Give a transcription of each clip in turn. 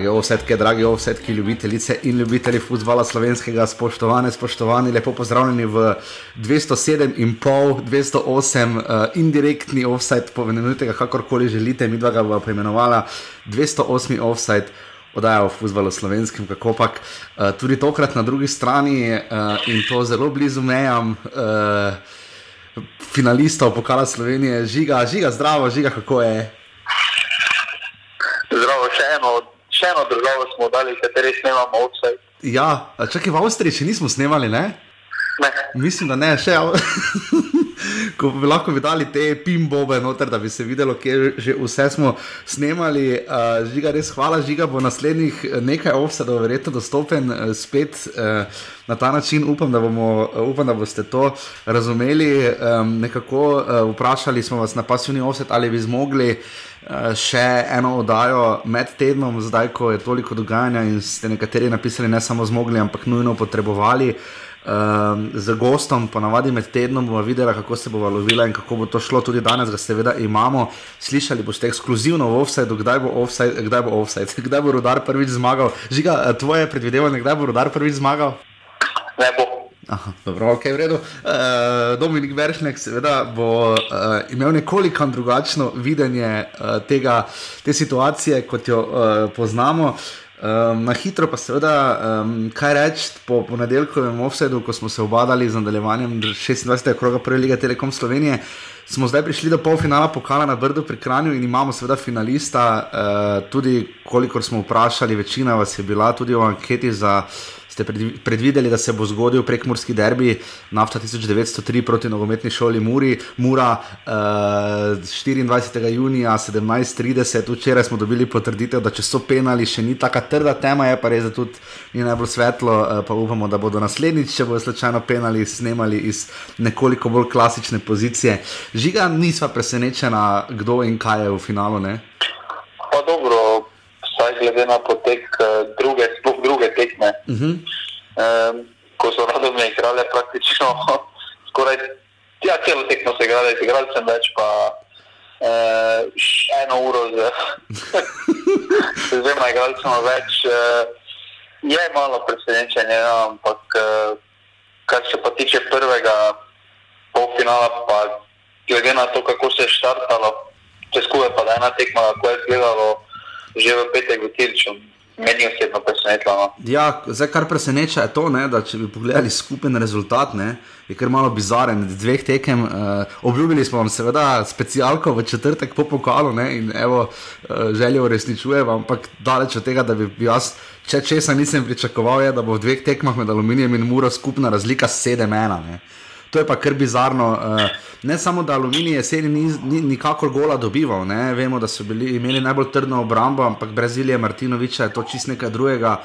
drage ovsetke, drage ovsetke, ljubitelice in ljubitelji futbola slovenskega, spoštovane, spoštovani, lepo pozdravljeni v 207 in pol, 208 uh, indirektni offset, pomenujte ga kakorkoli želite, mi dva ga bomo poimenovala 208 offset. Odaja v futbalu slovenskem, kako pač uh, tudi tokrat na drugi strani uh, in to zelo blizu mejam, uh, finalistov pokala Slovenije, žiga, žiga, zdravo, žiga, kako je. Zdravo, še eno, še eno državo smo dali, kateri snemamo vse. Ja, čakaj, v Avstriji še nismo snemali, ne? Ne. Mislim, da ne, še. Ko bi lahko videli te pimbobe noter, da bi se videlo, kje že vse smo snemali. Uh, žiga, res hvala, žiga bo naslednjih nekaj offsetov, verjetno dostopen uh, spet uh, na ta način. Upam da, bomo, uh, upam, da boste to razumeli. Um, nekako uh, vprašali smo vas na pasivni offset, ali bi zmogli. Uh, še eno oddajo med tednom, zdaj ko je toliko dogajanja in ste nekateri napisali, ne samo zmogli, ampak nujno potrebovali. Um, z gostom, ponavadi med tednom, bomo videli, kako se bo valovila in kako bo to šlo. Tudi danes, ga seveda imamo. Slišali boste ekskluzivno v offsajdu, kdaj bo offside, kdaj bo offside, kdaj bo rodar prvič zmagal. Žiga, eh, tvoje predvidevanje, kdaj bo rodar prvič zmagal? Ne bo. Aha, dobro, ok, v redu. Uh, Dominik Veršnek, seveda, bo uh, imel nekoliko drugačno videnje uh, tega, te situacije, kot jo uh, poznamo. Uh, Um, na hitro pa seveda, um, kaj reči po ponedeljkovem offsetu, ko smo se obadali z nadaljevanjem 26. kroga Prve lige Telekom Slovenije, smo zdaj prišli do polfinala pokala na Brdu pri Kranju in imamo seveda finalista, uh, tudi kolikor smo vprašali, večina vas je bila tudi v anketi za ste predvideli, da se bo zgodil prekmorski derbi nafta 1903 proti nogometni šoli Muri, Mura uh, eh, 24. junija 17:30. Včeraj smo dobili potrditev, da če so penali, še ni tako trda tema, je pa res, da tudi ni najbolj svetlo. Uh, pa upamo, da bodo naslednjič, če bodo slučajno penali, snemali iz nekoliko bolj klasične pozicije. Žiga, nisva presenečena, kdo in kaj je v finalu. Ne? Pa dobro, glede na potek uh, druge, sploh druge tekme. Uh -huh. um, ko so radovne igrale, praktično skoraj ja, celo tekmo se igrale, igrali sem več pa uh, eno uro z, z dvema igralcema več. Uh, je malo presenečenje, no, ampak uh, kar se pa tiče prvega polfinala, pa glede na to, kako se je štartalo, če skupaj pa da ena tekma, kako je izgledalo že v petek v Tirču. Meni osebno presenetilo. No. Ja, zdaj, kar preseneča je to, ne, da če bi pogledali skupen rezultat, ne, je kar malo bizaren. Dveh tekem, uh, obljubili smo vam seveda specialko v četrtek po pokalu ne, in evo, uh, željo uresničujem, ampak daleč od tega, da bi jaz, če česa nisem pričakoval, je, da bo v dveh tekmah med aluminijem in muro skupna razlika 7-1. To je pa kar bizarno. Uh, ne samo, da aluminij jeseni ni, ni nikakor gola dobival, ne? vemo, da so bili, imeli najbolj trdno obrambo, ampak Brazilija Martinoviča je to čist nekaj drugega.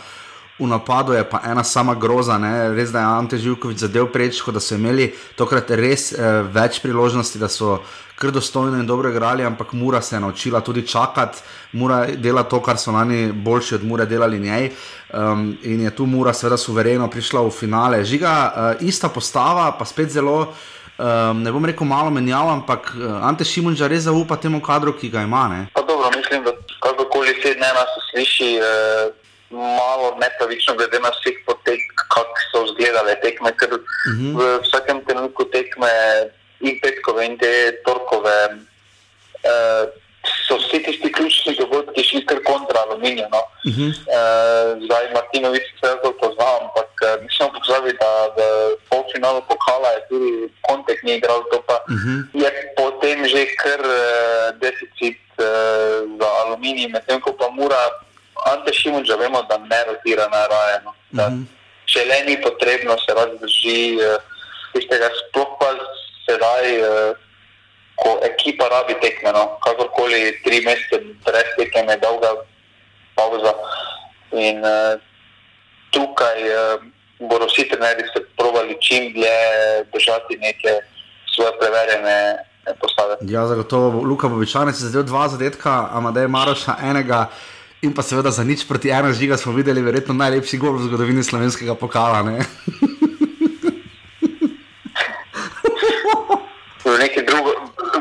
V napadu je pa ena sama groza, ne? res da je Ante Živkovič zadev prečko, da so imeli tokrat res eh, več priložnosti, da so kar dostojno in dobro igrali, ampak Mura se je naučila tudi čakati, Mura dela to, kar so oni boljši od Mure delali njej. Um, in je tu Mura, seveda, suvereno prišla v finale. Žiga, uh, ista postava, pa spet zelo. Um, ne bom rekel malo menjal, ampak uh, Ante Šimunča res zaupa temu kadru, ki ga ima. Dobro, mislim, da kakorkoli se dnevno sliši, eh, malo nepravično, glede na vse potek, kako so izgledale tekme. Ker uh mhm. -huh. v vsakem trenutku tekme in petkove in te torkove. Eh, so vsi tisti ključni dogodki šli kar kontra aluminija. No. Uh -huh. uh, zdaj, Martinovič, se lahko poznam, ampak uh, nisem pozabil, da v polfinalu pokala je tudi kontek ni igral, to pa uh mhm. -huh. je potem že kar uh, deficit uh, za aluminij, medtem ko pa mora Ante Šimun, že vemo, da ne rotira na rajeno. Uh -huh. Če le ni potrebno, se rad drži uh, tistega sploh pa sedaj. Uh, ko ekipa rabi tekme, no, kakorkoli tri mesece brez tekme, dolga pauza. In uh, tukaj uh, bodo vsi trenerji se provali čim dlje držati neke svoje preverjene postave. Ja, zagotovo, Luka Bobičanec je zdaj dva zadetka, Amadej Maroša enega. In pa seveda za nič proti ena žiga smo videli, verjetno najlepši gol v zgodovini slovenskega pokala. v neki drugi,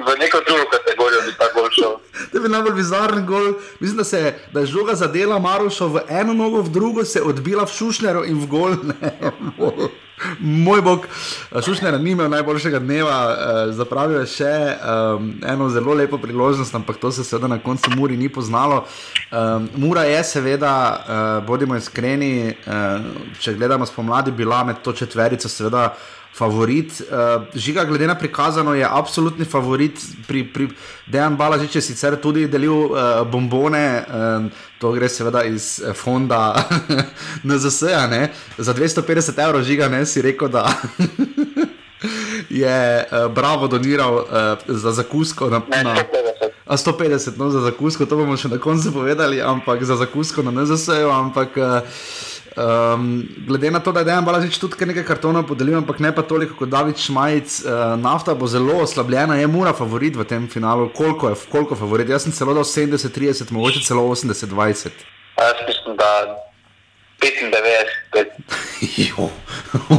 v neko drugo kategorijo bi ta gol šel. Da bi najbolj bizaren gol. Mislim, da, se, da je žoga zadela Marušo v eno nogo, v drugo se odbila v Šušneru in v gol. Moj bog, Šušner ni imel najboljšega dneva, eh, zapravil je še um, eno zelo lepo priložnost, ampak to se seveda na koncu Muri ni poznalo. Um, Mura je seveda, uh, bodimo iskreni, uh, če gledamo spomladi, bila med to četverico seveda favorit. Uh, žiga, glede na prikazano, je absolutni favorit pri, pri Dejan Balažič, sicer tudi delil uh, bombone, uh, to gre seveda iz fonda NZS, -ja, za 250 evrov žiga, ne si rekel, da. Je uh, bravo doniral uh, za zakusko na, na 150, no, za zakusko, to bomo še na koncu povedali, ampak za zakusko na NZS-u, ampak uh, Um, glede na to, da je Dejan Balažič tudi nekaj kartonov podelil, ampak ne pa toliko kot David Šmajc, uh, nafta bo zelo oslabljena, je mora favorit v tem finalu. Koliko je koliko favorit? Jaz sem celo dal 70-30, mogoče celo 80-20. Jaz mislim, da 95.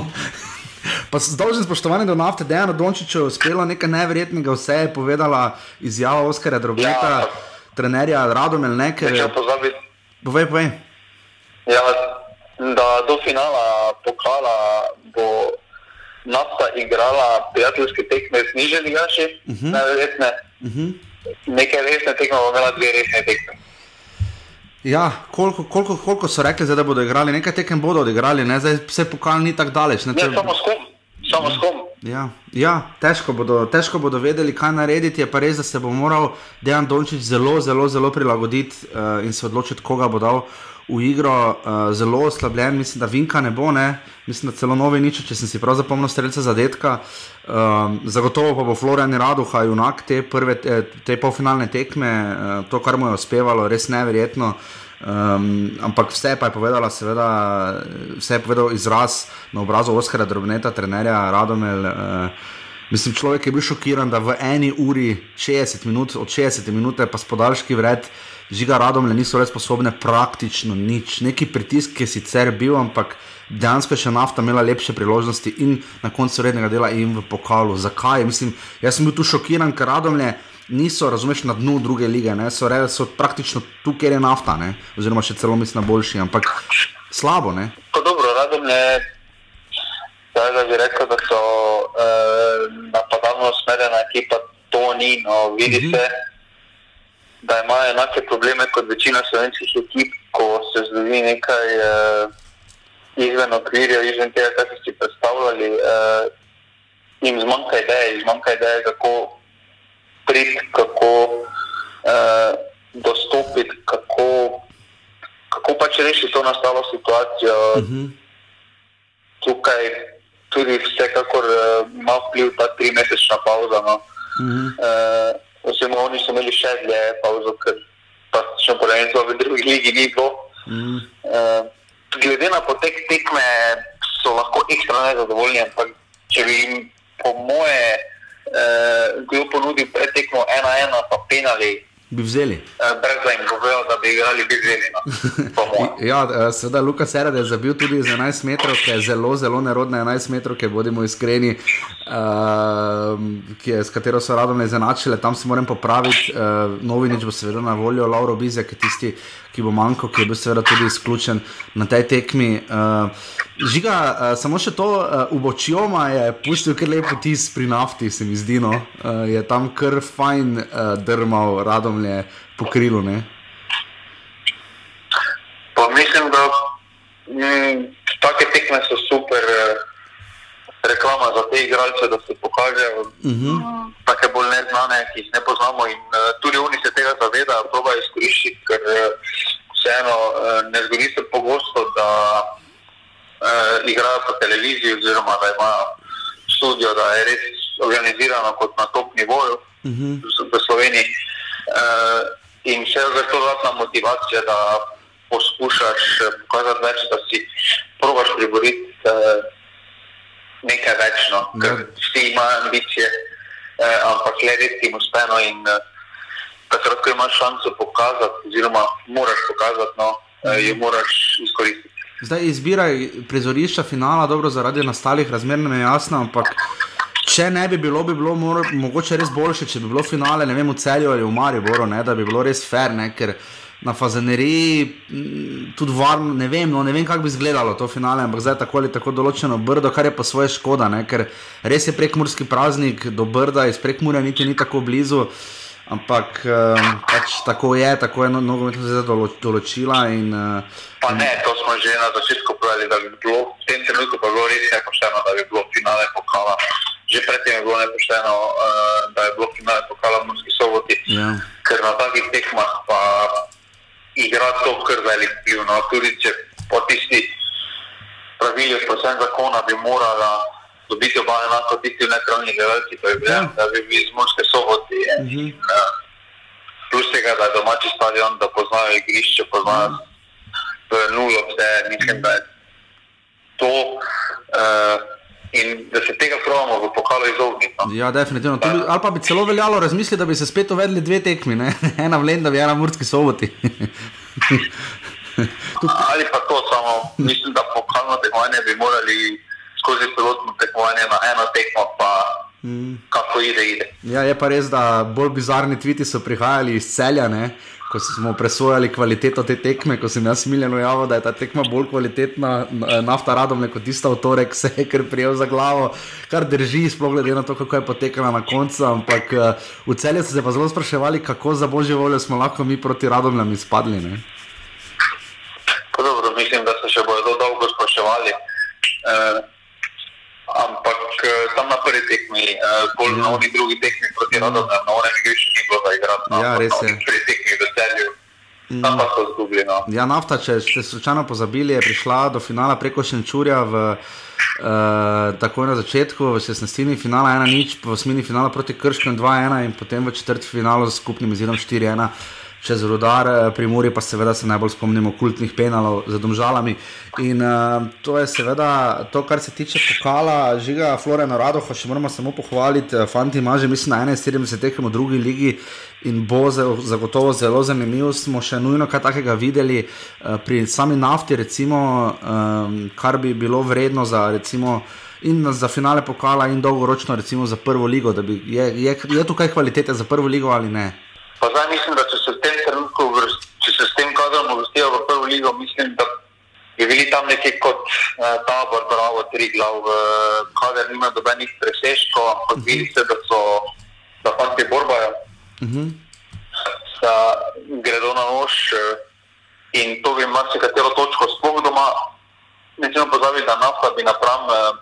Pa z dolžnim spoštovanjem do nafte, da je Dončiću uspelo nekaj neverjetnega, vse je povedala izjava Oskarja Drobeta, ja, trenerja Radomel, pozabite. Povej, povej. Ja, da do finala pokala bo nafta igrala prijateljske tekme z nižjimi gaši, uh -huh. najverjetne. Uh -huh. Nekaj resne tekme bo imela dve resne tekme. Ja, koliko, koliko, koliko so rekli, zdaj, da bodo igrali, nekaj tekem bodo odigrali, ne? zdaj se pokal ni tako daleč. Ne, ne samo s kom. Samo s kom. Ja, ja težko, bodo, težko bodo vedeli, kaj narediti. Je pa res, da se bo moral Dejan Dončić zelo, zelo, zelo prilagoditi uh, in se odločiti, koga bo dal v igro uh, zelo oslabljen, mislim, da Vinka ne bo, ne? mislim, da celo novi nič, če sem si prav zapomnil, streljca zadetka. Um, zagotovo pa bo Florian Raduha, junak te, prve, te, te polfinalne tekme, uh, to, kar mu je uspevalo, res neverjetno. Um, ampak vse pa je povedala, seveda, vse je povedal izraz na obrazu Oskara Drobneta, trenerja Radomel. Uh, Mislim, človek je bil šokiran, da v eni uri 60 minut, od 60 minut pa s podaljški vred, uh, žiga radom, le niso več sposobne praktično nič. Neki pritisk je sicer bil, ampak dejansko je še nafta imela lepše priložnosti in na koncu rednega dela in v pokalu. Zakaj? Mislim, jaz sem bil tu šokiran, ker radom je. Niso, razumeš, na dnu druge lige, ne? so, re, so praktično tu, kjer je nafta, ne? oziroma še celo mislim na boljši, ampak slabo. Ne? Dobro, radom je, da bi rekel, da so eh, napadalno usmerjena ekipa, to ni, no, vidi mm -hmm. se da imajo enake probleme kot večina slovenskih ekip, ko se zgodi nekaj uh, izven okvirja, izven tega, kar ste si predstavljali. Uh, jim zmanjka ideje, zmanjka ideje, kako priti, kako uh, dostopiti, kako, kako pač rešiti to nastalo situacijo. Uh mhm. -huh. Tukaj tudi vsekakor uh, ima vpliv ta tri mesečna pauza. No. Uh -huh. uh, oziroma oni so imeli še dlje pauzo, ker pa še prvenstvo v drugi ligi ni bilo. Mm. Uh, glede na potek tekme so lahko ekstra nezadovoljni, ampak če bi jim po moje uh, kdo ponudil pretekmo 1-1 pa penali, bi vzeli. Eh, brez da jim povedal, da bi igrali, bi vzeli. No. ja, seveda, Luka Serad je zabil tudi z 11 metrov, ki je zelo, zelo nerodna 11 metrov, ki bodimo iskreni, uh, je, s katero so radom izenačile, tam se moram popraviti. Uh, Novinič bo seveda na voljo, Lauro Bizek je tisti, ki bo manjkal, ki je bil seveda tudi izključen na tej tekmi. Uh, Žiga, uh, samo še to, uh, v Bočjoma je pustil kar lep tis pri nafti, se mi zdi, no? uh, je tam kar fajn uh, drmal, radom je pokrilo. Ne? Pa mislim, da mm, take tekme so super. Reklama za te igralce, da se pokažejo. Uh mhm. -huh. Take bolj neznane, ki jih ne poznamo. In uh, tudi oni se tega zavedajo, probajo izkoristiti, ker uh, vseeno uh, ne zgodi se pogosto, da uh, igrajo po televiziji, oziroma da imajo studio, da je res organizirano kot na top nivoju uh mhm. -huh. v Sloveniji. Uh, in še več dodatna motivacija, da poskušaš pokazati več, da si probaš priboriti. Uh, nekaj več, no, ja. ker vsi imajo ambicije, eh, ampak le redkim uspeno. In eh, takrat, ko imaš šanso pokazati, oziroma moraš pokazati, no, eh, jo moraš izkoristiti. Zdaj izbira prizorišča finala, dobro, zaradi nastalih razmer ne je jasno, ampak če ne bi bilo, bi bilo mor, mogoče res boljše, če bi bilo finale, ne vem, v celju ali v Mariboru, ne, da bi bilo res fair, ne, ker na fazeneriji tudi varno, ne vem, no, ne vem, kako bi izgledalo to finale, ampak zdaj tako ali tako določeno brdo, kar je pa svoje škoda, ne, ker res je prekmurski praznik do brda, iz prekmura niti ni tako blizu. Ampak um, pač tako je, tako je nogometna no, zveza določila. In, uh, pa ne, to smo že na začetku povedali, da bi bilo v tem trenutku pa bilo res nepošteno, da bi bilo finale pokala. Že predtem je bilo nepošteno, uh, da je bilo finale pokala v Murski soboti. Ja. Ker na takih tekmah pa igra to kar velik vpliv. No, tudi če po tisti pravili, posebej zakona, bi morala dobiti oba enako, tisti nekralni gledalci, pa je bilo, ja. da bi bili iz Morske soboti. Mm -hmm. Plus tega, da je domači stadion, da poznajo igrišče, poznajo mm -hmm. nulo, vse, mislim, da je to. Uh, in da se tega pravimo v pokalu izogniti. No. Ja, definitivno. Tudi, ali pa bi celo veljalo razmisliti, da bi se spet uvedli dve tekmi, ne? ena v Lendavi, ena v Murski soboti. ali pa to samo, mislim, da pokalno tekmovanje bi morali skozi celotno tekmovanje na eno tekmo. Pa... Mm. Kako ide, ide. Ja, je pa res, da bolj bizarni tviti so prihajali iz celja, ne? ko smo presojali kvaliteto te tekme, ko sem jaz smiljeno javil, da je ta tekma bolj kvalitetna, nafta radom, kot tista v torek, se je kar prijel za glavo, kar drži, sploh glede na to, kako je potekala na koncu. Ampak eh, v celju so se pa zelo spraševali, kako za božjo voljo smo lahko mi proti radom izpadli. Dobro, mislim, da se še bodo dolgo spraševali. Uh, ampak uh, tam na prvi tekmi, bolj ja. na oni drugi tekmi proti radom, na onem igrišču ni bilo za igrati. No, ja, res je. Mm. No. Ja, nafta, če ste slučajno pozabili, je prišla do finala preko Šenčurja v uh, takoj na začetku, v 16. finala 1-0, v 8. finala proti Krškem 2-1 in potem v 4. finalu z skupnim izidom 4-1 čez rodar, eh, pri Muri pa seveda se najbolj spomnimo kultnih penalov za domžalami. In uh, to je seveda to, kar se tiče pokala, žiga Florena Radoha, še moramo samo pohvaliti, eh, fanti ima že mislim na 71 tekem v drugi ligi in bo zagotovo zelo zanimivo. Smo še nujno kaj takega videli uh, pri sami nafti, recimo, um, kar bi bilo vredno za recimo. In za finale pokala, in dolgoročno, recimo za prvo ligo, bi, je, je, je tukaj kvalitete za prvo ligo ali ne? Pa zdaj mislim, da če se v tem trenutku, če se s tem kadrom uvrstijo v prvo ligo, mislim, da bi bili tam nekje kot uh, tabor, bravo, tri glav, uh, kader nima dobenih presežkov, ampak uh -huh. vidi se, da so, da pa ti borbajo, uh -huh. da gredo na nož uh, in to bi marsikatero točko sploh doma. Ne smemo pozabiti, da nafta bi napram uh,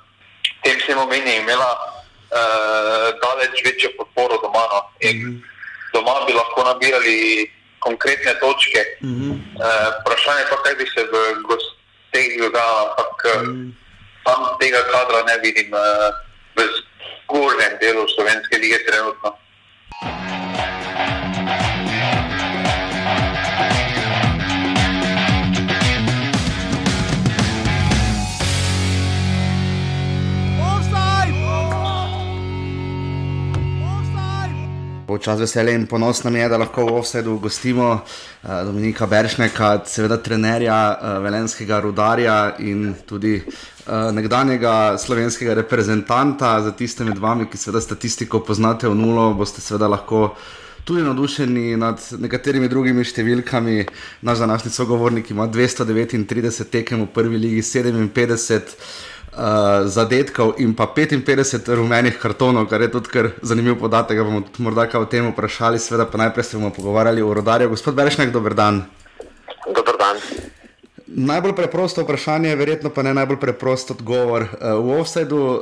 tem vsem omenjem imela uh, daleč večjo podporo doma. No. In, uh -huh doma bi lahko nabirali konkretne točke. Mm -hmm. uh, vprašanje pa, kaj bi se v gostih dogajalo, ampak mm. tam tega kadra ne vidim uh, v zgornjem delu slovenske lige trenutno. Počas veselja in ponosno mi je, da lahko v Ovsedu gostimo uh, Dominika Beršneka, seveda trenerja uh, velenskega rudarja in tudi uh, nekdanjega slovenskega reprezentanta. Za tiste med vami, ki seveda statistiko poznate v nulo, boste seveda lahko tudi navdušeni nad nekaterimi drugimi številkami. Naš današnji sogovornik ima 239 tekem v prvi ligi 57 uh, zadetkov in pa 55 rumenih kartonov, kar je tudi kar zanimiv podatek. bomo tudi morda o tem vprašali, seveda pa najprej se bomo pogovarjali o rodarju. Gospod Berešnek, dober dan. Dober dan. Najbolj preprosto vprašanje, verjetno pa ne najbolj preprost odgovor. Uh, v Offsetu uh,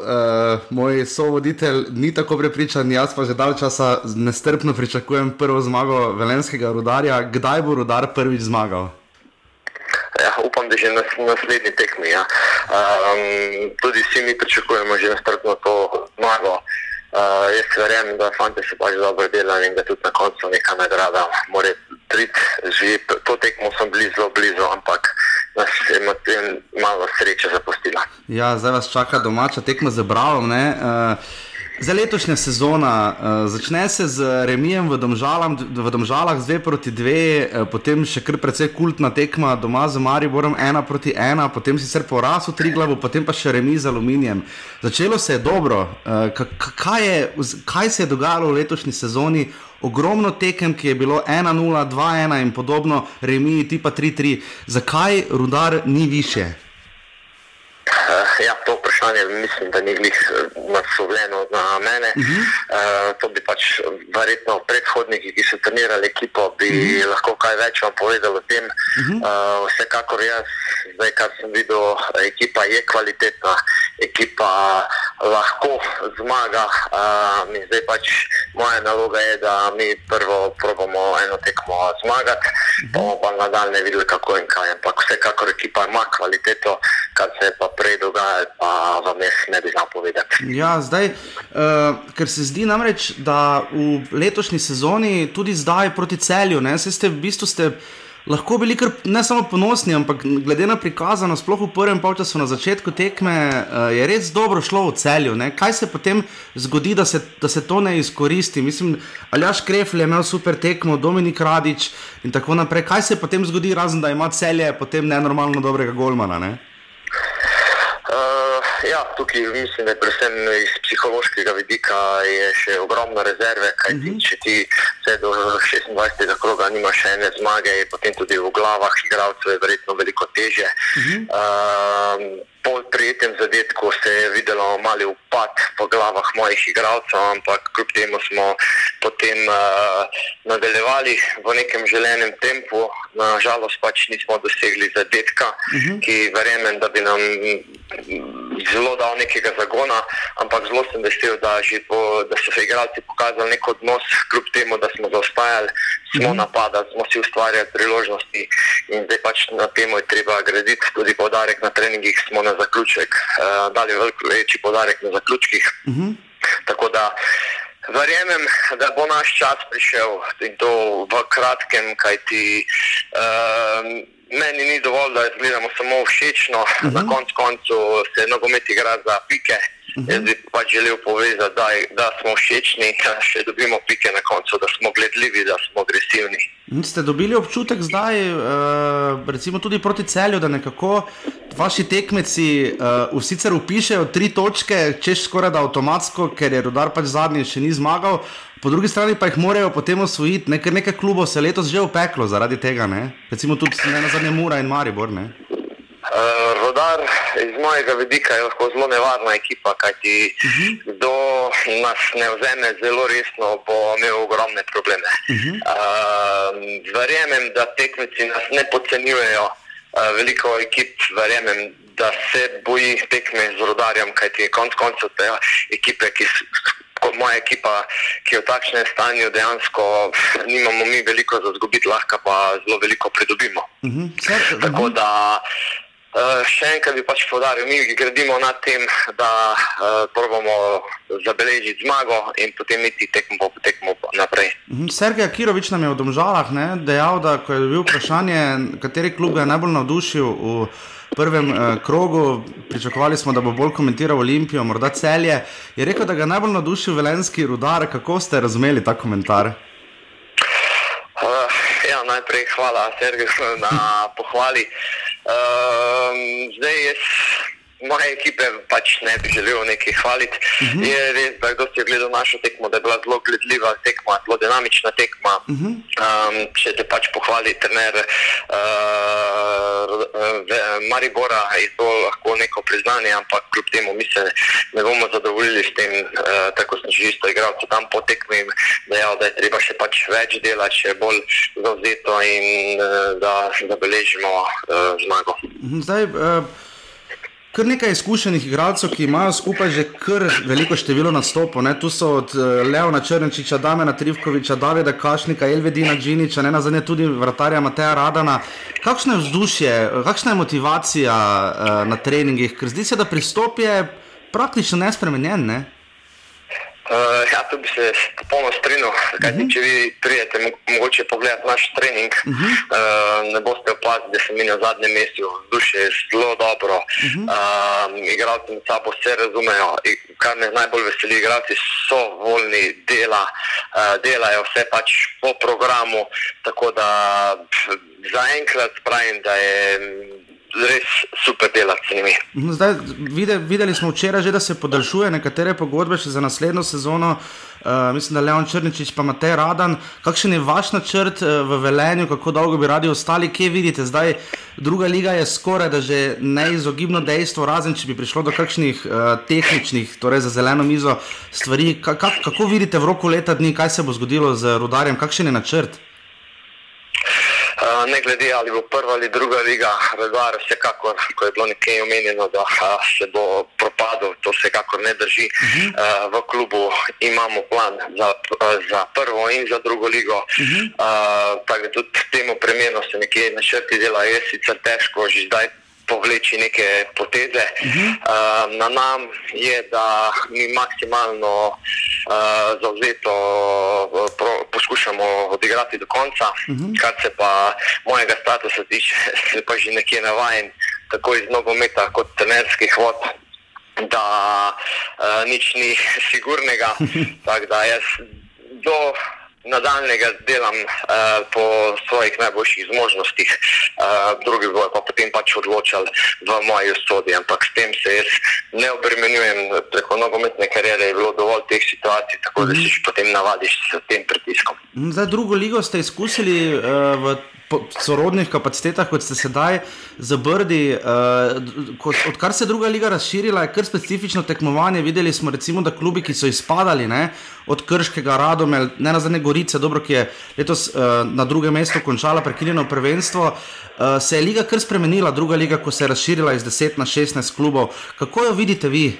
moj sovoditelj ni tako prepričan, jaz pa že dalj časa nestrpno pričakujem prvo zmago velenskega rodarja. Kdaj bo rodar prvič zmagal? Ja, upam, da že na naslednji tekmi. Ja. Um, tudi vsi mi pričakujemo že nastrpno to zmago. Uh, jaz verjamem, da fanti se pač dobro delajo in da tudi na koncu neka nagrada mora priti. Že to tekmo sem blizu, zelo blizu, ampak nas je malo sreče zapustila. Ja, zdaj vas čaka domača tekma za Bravo. Uh, Za letošnja sezona uh, začne se z remijem v, domžalam, v Domžalah, zdaj proti dve, uh, potem še kar precej kultna tekma doma z Mariborom, ena proti ena, potem sicer poraz v Triglavu, potem pa še remi z Aluminijem. Začelo se je dobro. Uh, kaj, je, kaj se je dogajalo v letošnji sezoni? Ogromno tekem, ki je bilo 1-0, 2-1 in podobno, remi tipa 3-3. Zakaj rudar ni više? Uh, ja, to vprašanje mislim, da ni glih eh, naslovljeno na mene. Uh -huh. uh, to bi pač verjetno predhodniki, ki so trenirali ekipo, bi uh mhm. -huh. lahko kaj več vam povedali o tem. Uh -huh. uh, vsekakor jaz, zdaj, kar sem videl, ekipa je kvalitetna, ekipa lahko zmaga. Uh, zdaj pač moja naloga je, da mi prvo probamo eno tekmo zmagati, uh -huh. pa bomo pa nadaljne videli, kako in kaj. Ampak vsekakor ekipa ima kvaliteto, kar se je pa prej dogajalo, pa vam jaz ne bi znal povedati. Ja, zdaj, uh, ker se zdi namreč, da v letošnji sezoni, tudi zdaj proti celju, ne, ste v bistvu ste. Lahko bili kar ne samo ponosni, ampak glede na prikazano, sploh v prvem času na začetku tekme, eh, je res dobro šlo v celju. Ne? Kaj se potem zgodi, da se, da se to ne izkoristi? Mislim, Aljaš Krefl je imel super tekmo, Dominik Radič in tako naprej. Kaj se potem zgodi, razen da ima celje potem nenormalno dobrega golmana? Ne? Ja, tukaj mislim, da je predvsem iz psihološkega vidika še ogromno rezerve, kaj ti, če ti vse do 26. kroga nimaš še ene zmage, je potem tudi v glavah igralcev verjetno veliko teže. Uh -huh. um, Po prijetnem zadetku se je videlo mali upad po glavah mojih igralcev, ampak kljub temu smo potem uh, nadaljevali v nekem želenem tempu. Nažalost, pač nismo dosegli zadetka, uh -huh. ki verjamem, da bi nam zelo dal nekega zagona, ampak zelo sem vesel, da, po, da so se igralci pokazali nek odnos, kljub temu, da smo zaostajali, smo mm -hmm. napadali, smo si ustvarjali priložnosti in zdaj pač na temo je treba graditi. Tudi podarek na treningih smo na zaključek, uh, dali veliko večji podarek na zaključkih. Mm -hmm. Tako da verjamem, da bo naš čas prišel in to v kratkem, kajti. Uh, meni ni dovolj, da gledamo samo všečno, uh -huh. na mhm. koncu koncu se nogomet igra za pike. Uh -huh. Jaz bi pač želel povedati, da, da smo všečni, da še dobimo pike na koncu, da smo gledljivi, da smo agresivni. In ste dobili občutek zdaj, uh, recimo tudi proti celju, da nekako vaši tekmeci uh, sicer upišajo tri točke, češ skoraj da avtomatsko, ker je rodar pač zadnji še ni zmagal, po drugi strani pa jih morajo potem osvojiti, ker nekaj klubov se letos že upeklo zaradi tega, ne? recimo tudi ne na zadnje Mura in Maribor. Ne? Uh, rodar iz mojega vidika je lahko zelo nevarna ekipa, kajti uh mhm. -huh. kdo nas ne vzame zelo resno, bo imel ogromne probleme. Uh -huh. uh, verjamem, da tekmeci nas ne podcenjujejo, uh, veliko ekip verjamem, da se boji tekme z rodarjem, kajti konec koncev te ekipe, ki kot moja ekipa, ki je v takšnem stanju, dejansko nimamo mi veliko za zgubiti, lahko pa zelo veliko pridobimo. Uh mhm. -huh. Tako da uh, še enkrat bi pač podaril, mi gradimo na tem, da uh, probamo zabeležiti zmago in potem iti tekmo po tekmo naprej. Mhm. Sergej Kirovič nam je v Domžalah ne, dejal, da ko je bil vprašanje, kateri klub ga je najbolj navdušil. V, prvem uh, krogu, pričakovali smo, da bo bolj komentiral Olimpijo, morda celje. Je rekel, da ga najbolj navdušil velenski rudar. Kako ste razumeli ta komentar? Uh, ja, najprej hvala, Sergej, na pohvali. Uh, zdaj jaz moje ekipe pač ne bi želel nekaj hvaliti. Uh mhm. -huh. Je res, da kdo si je gledal našo tekmo, da je bila zelo gledljiva tekma, zelo dinamična tekma. Uh -huh. um, če te pač pohvali trener uh, Maribora, je to lahko neko priznanje, ampak kljub temu mi se ne bomo zadovoljili s tem, uh, tako sem že isto igral tam po tekmi in dejal, da je treba še pač več delati, še bolj zauzeto in uh, da zabeležimo uh, zmago. Mhm, zdaj, uh... Kar nekaj izkušenih igralcev, ki imajo skupaj že kar veliko število nastopov. Tu so od uh, Leona Črnčiča, Damena Trivkoviča, Davida Kašnika, Elvedina Džiniča, ne na zadnje tudi vratarja Mateja Radana. Kakšno je vzdušje, kakšna je motivacija uh, na treningih? Ker zdi se, da pristop je praktično nespremenjen. Ne? Uh, ja, tu bi se popolnoma strinjal. Uh -huh. Če vi pridete, mogoče pogledati naš trening, uh -huh. uh, ne boste opazili, da se mi na zadnjem mestu duše zelo dobro. Uh -huh. uh, igralci med sabo vse razumejo. Kar me najbolj veseli, igralci so voljni dela, uh, delajo vse pač po programu. Tako da zaenkrat pravim, da je res super delati z njimi. No, zdaj, videli, videli smo včeraj že, da se podaljšuje nekatere pogodbe za naslednjo sezono. Uh, mislim, da Leon Črnčič pa ima te radan. Kakšen je vaš načrt uh, v Velenju, kako dolgo bi radi ostali, kje vidite? Zdaj, druga liga je skoraj da že neizogibno dejstvo, razen če bi prišlo do kakšnih uh, tehničnih, torej za zeleno mizo stvari. Ka, kako vidite v roku leta dni, kaj se bo zgodilo z rudarjem, kakšen je načrt? Ne glede ali bo prva ali druga liga, redar, vsekakor, ko je bilo nekaj omenjeno, da se bo propadel, to vsekakor ne drži. Uh -huh. V klubu imamo plan za, za prvo in za drugo ligo. Uh -huh. Tako da tudi temu primerno se nekje načrti dela, je sicer težko že zdaj povleči neke poteze. Uh -huh. uh, na nam je, da mi maksimalno uh, zauzeto uh, pro, poskušamo odigrati do konca, uh -huh. kar se pa mojega statusa tiče, se pa že nekje navajen, tako iz nogometa kot trenerskih vod. Da uh, nič ni sigurnega, tako da jaz do nadaljnega delam uh, po svojih najboljših zmožnostih, uh, drugi bojo pa potem pač odločali v moji usodi, ampak s tem se jaz ne obremenjujem. Preko nogometne karijere je bilo dovolj teh situacij, tako da si potem navadiš s tem pritiskom. Za drugo ligo ste izkusili uh, v sorodnih kapacitetah, kot ste sedaj zabrdi. Uh, odkar se je druga liga razširila, je kar specifično tekmovanje. Videli smo, recimo, da klubi, ki so izpadali ne, od Krškega, Radome, ne na zadnje Gorice, dobro, ki je letos uh, na drugem mestu končala prekinjeno prvenstvo, uh, se je liga kar spremenila, druga liga, ko se je razširila iz 10 na 16 klubov. Kako jo vidite vi?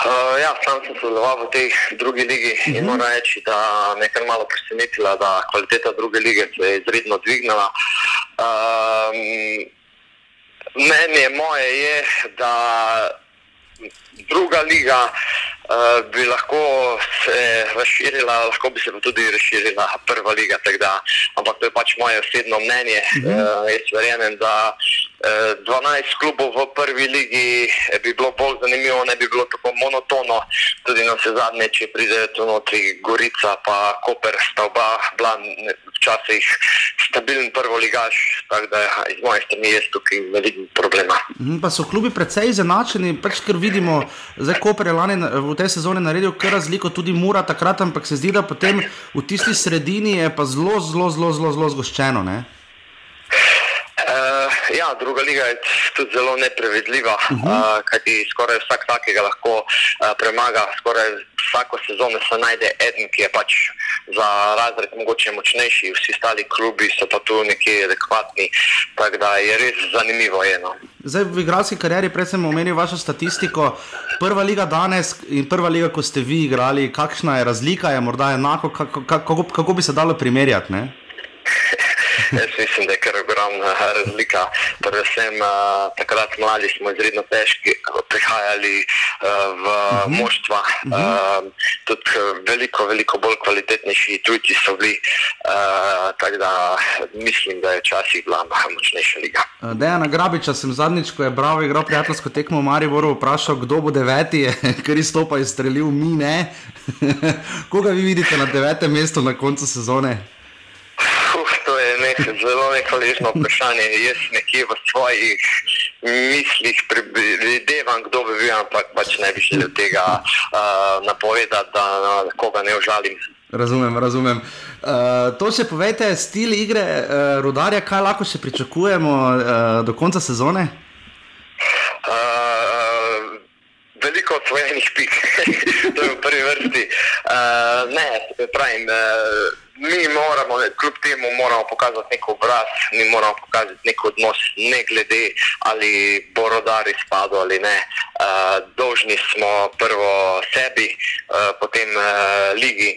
Uh, ja, sam sem sodeloval v tej drugi ligi uh -huh. in mhm. moram reči, da me je kar malo presenetila, da kvaliteta druge lige se je izredno dvignila. Uh, mnenje moje je, da druga liga uh, bi lahko se razširila, lahko bi se tudi razširila prva liga. Da, ampak to je pač moje osebno mnenje. Uh -huh. uh, jaz verjamem, da 12 klubov v prvi ligi bi bilo bolj zanimivo, ne bi bilo tako monotono. Tudi na vse zadnje, če pride tu notri Gorica, pa Koper, sta oba bila včasih stabilen prvo ligaš, tako da iz moje strani jaz tukaj ne vidim problema. Mhm, pa so klubi precej izenačeni, pač ker vidimo, da je Koper lani v tej sezoni naredil kar razliko, tudi Mura takrat, ampak se zdi, da potem v tisti sredini je pa zelo, zelo, zelo, zelo, zelo zgoščeno. Ne? Ja, druga liga je tudi zelo neprevedljiva, uh -huh. uh, kajti skoraj vsak takega lahko uh, premaga. Skoraj vsako sezono se najde eden, ki je pač za razred mogoče močnejši, vsi ostali klubi so pa tu nekje adekvatni. Tako da je res zanimivo. Eno. Zdaj, v igralski karieri, prej sem omenil vašo statistiko. Prva liga danes in prva liga, ko ste vi igrali, kakšna je razlika, je morda enako, kako, kako, kako bi se dalo primerjati? Jaz mislim, da je kar ogromna razlika. Predvsem uh, takrat mladi smo izredno težki, prihajali uh, v uh mhm. -huh. moštva. Uh tudi veliko, veliko bolj kvalitetnejši tujci so bili. Uh, tako da mislim, da je včasih bila močnejša liga. Dejana Grabiča sem zadnjič, ko je Bravo igral prijateljsko tekmo v Mariboru, vprašal, kdo bo deveti, ker je stopa izstrelil, mi ne. Koga vi vidite na devetem mestu na koncu sezone? Zelo nekaležno vprašanje. Jaz nekje v svojih mislih predvidevam, kdo bi bil, ampak pač ne bi želel tega uh, napovedati, da uh, koga ne užalim. Razumem, razumem. Uh, to še povejte, stil igre uh, rudarja, kaj lahko še pričakujemo uh, do konca sezone? Uh, veliko osvojenih pik, to je v prvi vrsti. Uh, ne, pravim. Uh, mi moramo, kljub temu, moramo pokazati nek obraz, mi moramo pokazati nek odnos, ne glede ali bo rodar izpadel ali ne. Uh, dolžni smo prvo sebi, uh, potem uh, ligi.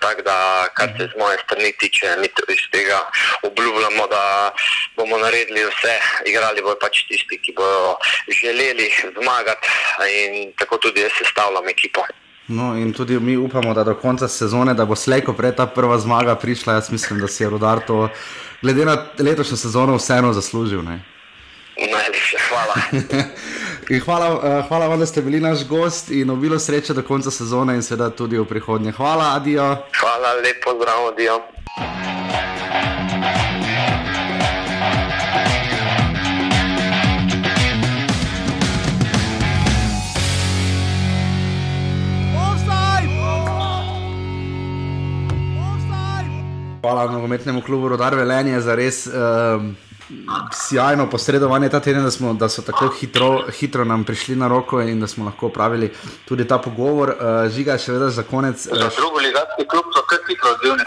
Tako da, kar se z moje strani tiče, mi iz tega obljubljamo, da bomo naredili vse, igrali bodo pač tisti, ki bodo želeli zmagati, in tako tudi jaz sestavljam ekipo. No, in tudi mi upamo, da do konca sezone, da bo slejko prej ta prva zmaga prišla. Jaz mislim, da si je rodar to, glede na letošnjo sezono, vseeno zaslužil. Ne? Najlepša hvala. hvala, uh, hvala vam, da ste bili naš gost in obilo sreče do konca sezone in seveda tudi v prihodnje. Hvala, adijo. Hvala, lepo zdrav, adijo. Hvala nogometnemu klubu Rodar Velenje za res. Uh, sjajno posredovanje ta teden, da, smo, da so tako hitro, hitro nam prišli na roko in da smo lahko opravili tudi ta pogovor. Uh, žiga, še vedno za konec. Uh, za drugo ligatski klub so kar hitro odzivni.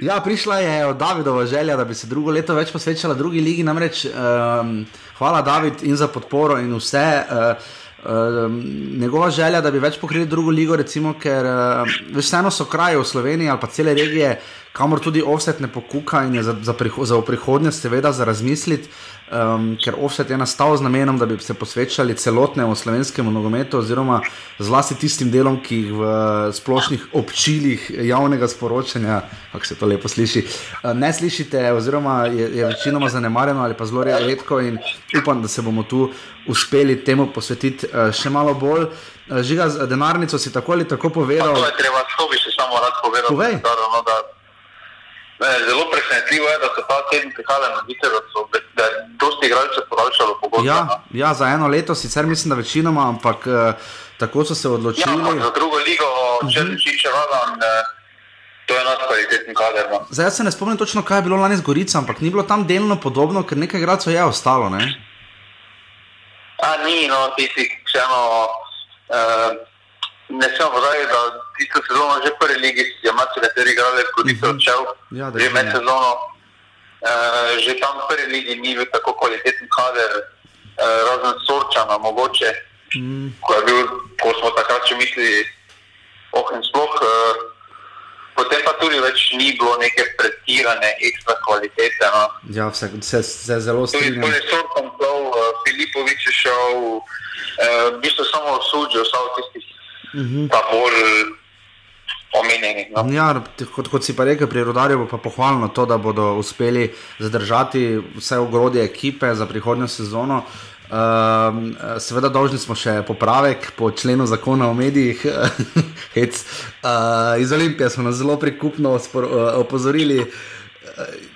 Ja, prišla je od Davidova želja, da bi se drugo leto več posvečala drugi ligi. Namreč, um, hvala David in za podporo in vse. Uh, Uh, njegova želja, da bi več pokrili drugo ligo, recimo, ker uh, vseeno so kraje v Sloveniji ali pa cele regije, kamor tudi offset ne pokuka in je za, za, priho za prihodnost, seveda, za razmisliti, um, ker offset je nastal z namenom, da bi se posvečali celotnemu slovenskemu nogometu, oziroma zlasti tistim delom, ki jih v splošnih občilih javnega sporočanja, kako se to lepo sliši, uh, ne slišite, oziroma je, je večinoma zanemarjeno ali pa zelo redko in upam, da se bomo tu uspeli temu posvetiti uh, še malo bolj. Žiga, denarnico si tako ali tako povedal. To je treba, to bi še samo rad povedal. Povej. No, da, Ne, zelo presenetljivo je, da so ta teden prihajali na Vite, da so da dosti igralcev podaljšali pogodbe. Ja, ja, za eno leto sicer mislim, da večinoma, ampak uh, tako so se odločili. Ja, za drugo ligo, če uh -huh. če vagan, to je naš kvalitetni kader. No. Zdaj jaz se ne spomnim točno, kaj je bilo lani z Gorico, ampak ni bilo tam delno podobno, ker nekaj igralcev je ostalo. Ne? A ni, no, ti si vseeno. Uh, Ne smemo pozabiti, da tisto sezono že prvi ligi je malo nekateri igrali, kot je odšel, ja, že med sezono. Uh, že tam v prvi ligi ni bil tako kvaliteten kader, uh, razen sorčana, mogoče. Mm. Ko, bil, ko smo takrat še mislili, oh, in sploh. Uh, potem pa tudi več ni bilo neke pretirane ekstra kvalitete. No. Ja, vse, vse, vse zelo strinjam. Tudi sorčan, Filipovič je šel, uh, v bistvu samo suđil, samo tistih -hmm. pa bolj omenjeni. No? Ja, kot, kot si pa rekel, pri rodarju bo pa pohvalno to, da bodo uspeli zadržati vse ogrodje ekipe za prihodnjo sezono. Uh, seveda, dolžni smo še popravek po členu zakona o medijih. Hec, uh, iz Olimpije smo nas zelo prikupno uh, opozorili. Eh,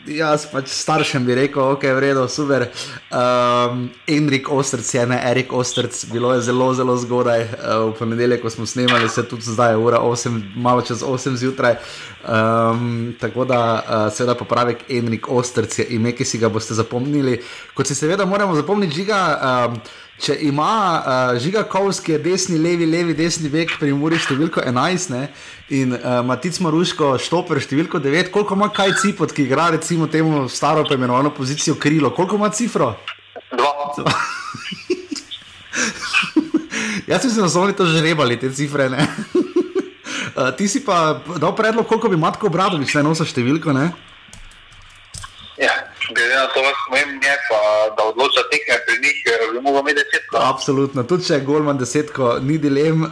jaz pač staršem bi rekel, ok, v redu, super. Um, Enrik Ostrc je ne, Erik Ostrc, bilo je zelo, zelo zgodaj. Uh, v ponedeljek, ko smo snemali, se tudi zdaj je ura 8, malo čez 8 zjutraj. Um, tako da, uh, seveda, popravek Enrik Ostrc je ime, ki si ga boste zapomnili. Kot se seveda moramo zapomniti, žiga. Um, če ima uh, Žiga Kovski, desni, levi, levi, desni vek, pri Muri številko 11 ne? in uh, Matic Maruško, Štoper številko 9, koliko ima kaj cipot, ki igra recimo temu staro poimenovano pozicijo krilo, koliko ima cifro? Dva. Jaz sem se na zoni to žrebali, te cifre. uh, ti si pa dal predlog, koliko bi Matko Bradovič naj nosil številko, ne? Ja glede na to, da smo jim je, pa da odloča tekme pri njih, eh, bi mogel imeti desetko. Absolutno, tudi če je Golman desetko, ni dilem. Uh,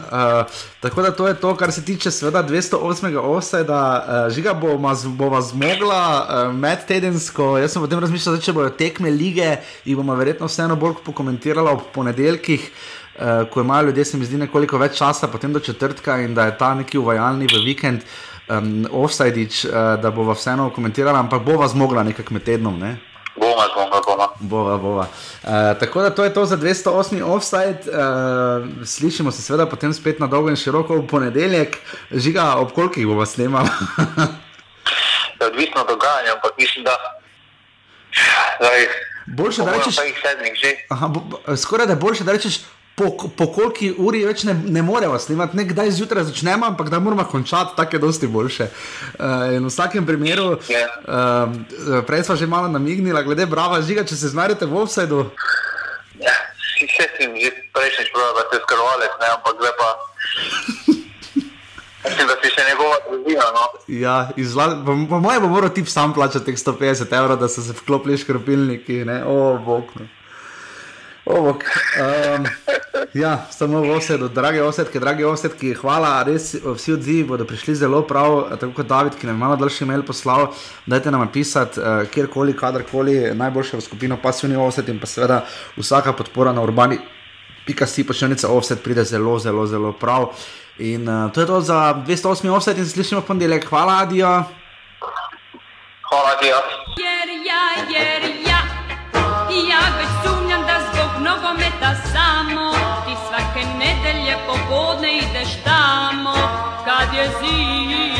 tako da to je to, kar se tiče sveda 208. oseda, uh, žiga bo, bo vas zmogla uh, med tedensko. Jaz sem potem razmišljal, da če bojo tekme lige in bomo verjetno vseeno bolj pokomentirali ob ponedeljkih. Uh, ko imajo ljudje, se mi zdi, nekoliko več časa, potem do četrtka, in da je ta neki uvajalni v vikend, uh, um, offside-ič, uh, da bova vseeno komentirala, ampak bova zmogla nekaj med tednom. Ne? Bova, bova, bova. bova, bova. Uh, tako da to je to za 208 offside. Uh, slišimo se seveda potem spet na dolgo in široko v ponedeljek, žiga ob kolikih bomo snemali. Odvisno od dogajanja, ampak mislim, da. Zdaj, boljše, da rečeš, aha, bo, skoraj da je boljše, da rečeš po, po koliki uri več ne, ne moremo snimati, ne kdaj zjutraj začnemo, ampak da moramo končati, tako je dosti boljše. Uh, in v vsakem primeru, uh, prej smo že malo namignili, glede brava žiga, če se znajdete v offsajdu. Ja, si se jim že prejšnjič pravi, da ste skrbovali, ampak zdaj pa. Mislim, da si še njegova družina. No? Ja, izla... po, po mojem bo moral ti sam plačati 150 evrov, da so se vklopili škropilniki, ne, o, bog. No. Um, ja, samo v osedu, drage osedke, drage osedke, hvala, res vsi odzivi bodo prišli zelo prav, tako kot David, ki nam je malo daljši mail poslal, dajte nam napisati, uh, kjerkoli, kadarkoli, najboljše v skupino pasivni osed in pa seveda vsaka podpora na urbani, pika si počelnica osed pride zelo, zelo, zelo prav. In uh, to je to za 208 osed in se slišimo v ponedeljek. Hvala, Adijo. Hvala, Adijo. Nogometa samo. Ti svake nedelje popodne ideš tamo Kad je zim